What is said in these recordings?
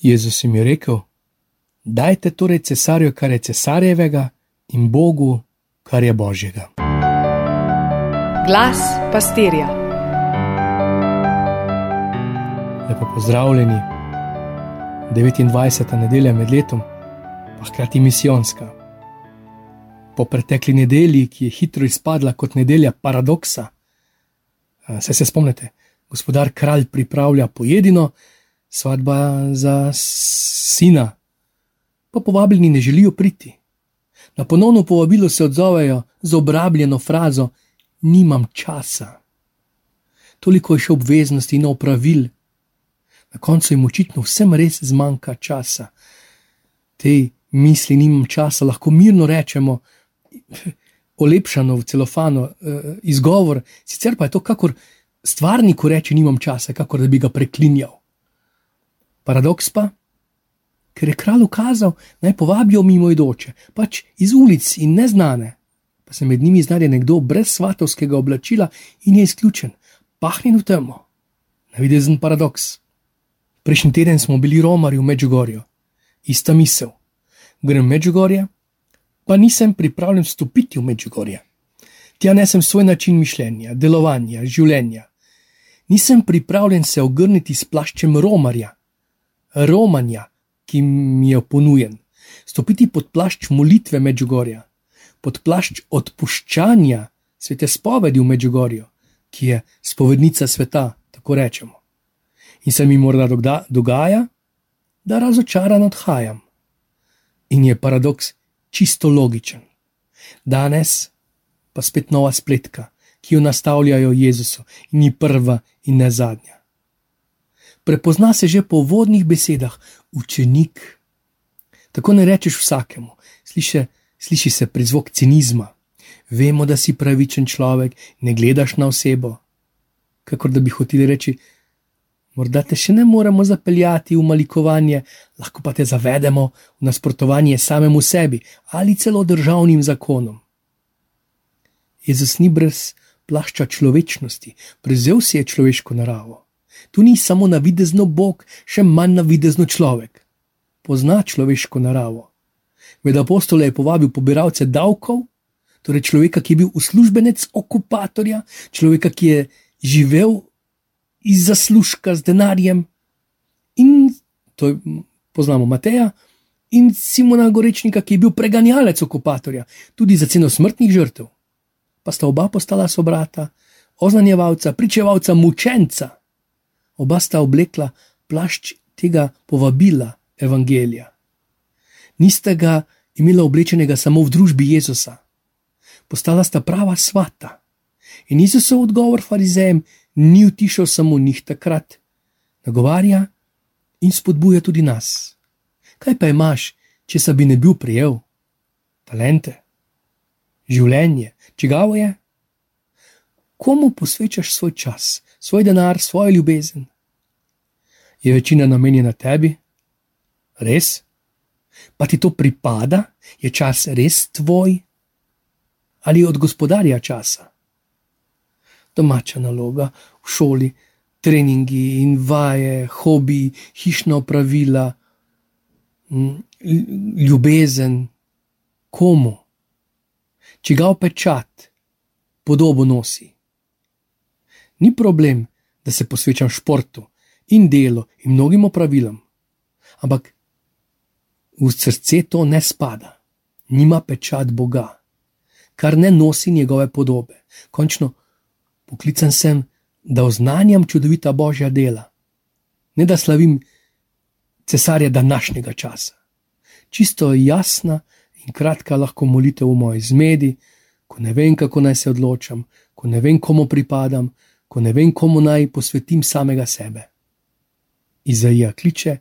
Jezus jim je rekel: Dajte torej cesarju, kar je cesarjevega, in Bogu, kar je božjega. Glas pastirja. Lepo pozdravljeni, 29. nedelja med letom, pa hkrati misijonska. Po pretekli nedelji, ki je hitro izpadla kot nedelja paradoksa, se se spomnite, gospodar kralj pripravlja pojedino, svatba za sina, pa povabljeni ne želijo priti. Na ponovno povabilo se odzovejo z obrabljeno frazo: Nimam časa. Toliko je še obveznosti in opravil, na koncu jim očitno vsem res zmanjka časa. Te misli, nimam časa, lahko mirno rečemo, olepšano v celofano, eh, izgovor, sicer pa je to kakor stvarni, ko reče: Nimam časa, kakor da bi ga preklinjal. Paradoks pa, ker je kralj ukazal, naj povabijo mimoidoče, pač iz ulic in neznane, pa se med njimi znajde nekdo brez svatovskega oblačila in je izključen, pahnjen v temo. Navidezen paradoks. Prejšnji teden smo bili romari v Međugorju, ista misel. Grem v Međugorje, pa nisem pripravljen stopiti v Međugorje. Tja nesem svoj način mišljenja, delovanja, življenja. Nisem pripravljen se ogrniti s plaščem romarja, romanja, ki mi je ponujen, stopiti pod plašč molitve Međugorja, pod plašč odpuščanja svete spovedi v Međugorju, ki je spovednica sveta, tako rečemo. In se mi morda dogaja, da razočaran odhajam. In je paradoks čisto logičen. Danes pa spet nova spletka, ki jo nastavljajo Jezusu, in ni prva in ne zadnja prepozna se že po vodnih besedah, učenik. Tako ne rečeš vsakemu, sliši, sliši se prizvok cinizma. Vemo, da si pravičen človek, ne gledaš na osebo. Kakor da bi hoteli reči, morda te še ne moremo zapeljati v malikovanje, lahko pa te zavedemo v nasprotovanje samemu sebi ali celo državnim zakonom. Jezus ni brez plašča človečnosti, prevzel si je človeško naravo. Tu ni samo navidezno Bog, še manj navidezno človek. Pozna človeško naravo. Med apostole je povabil pobiralce davkov, torej človeka, ki je bil uslužbenec okupatorja, človeka, ki je živel iz zaslužka z denarjem. In to je, poznamo Mateja in Simona Gorečnika, ki je bil preganjalec okupatorja, tudi za ceno smrtnih žrtev. Pa sta oba postala sobrata, oznanjevalca, pričevalca, mučenca oba sta oblekla plašč tega povabila evangelija. Nista ga imela oblečenega samo v družbi Jezusa, postala sta prava svata. In Jezusov odgovor farizejem ni utišal samo njih takrat, nagovarja in spodbuja tudi nas. Kaj pa imaš, če se bi ne bil prijel? Talente, življenje, čigavo je? Komu posvečaš svoj čas, svoj denar, svojo ljubezen. Je večina namenjena tebi? Res? Pa ti to pripada, je čas res tvoj? Ali od gospodarja časa? Domača naloga v šoli, treningi in vaje, hobi, hišna opravila, ljubezen, komu, čigav pečat, podobo nosi. Ni problem, da se posvečam športu in delu in mnogim opravilom, ampak v srce to ne spada, nima pečat Boga, kar ne nosi njegove podobe. Končno poklican sem, da oznanjam čudovita božja dela, ne da slavim cesarja današnjega časa. Čisto jasna in kratka lahko molitev v moji zmedi, ko ne vem, kako naj se odločam, ko ne vem, komu pripadam, ko ne vem, komu naj posvetim samega sebe. Izaija kliče: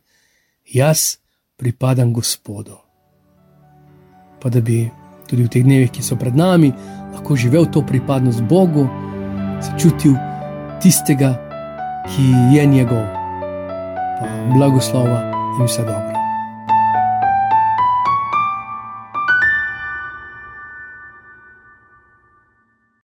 Jaz pripadam Gospodu. Pa da bi tudi v teh dnevih, ki so pred nami, lahko živel to pripadnost Bogu, se čutil tistega, ki je njegov. Pa blagoslova in vse dobro.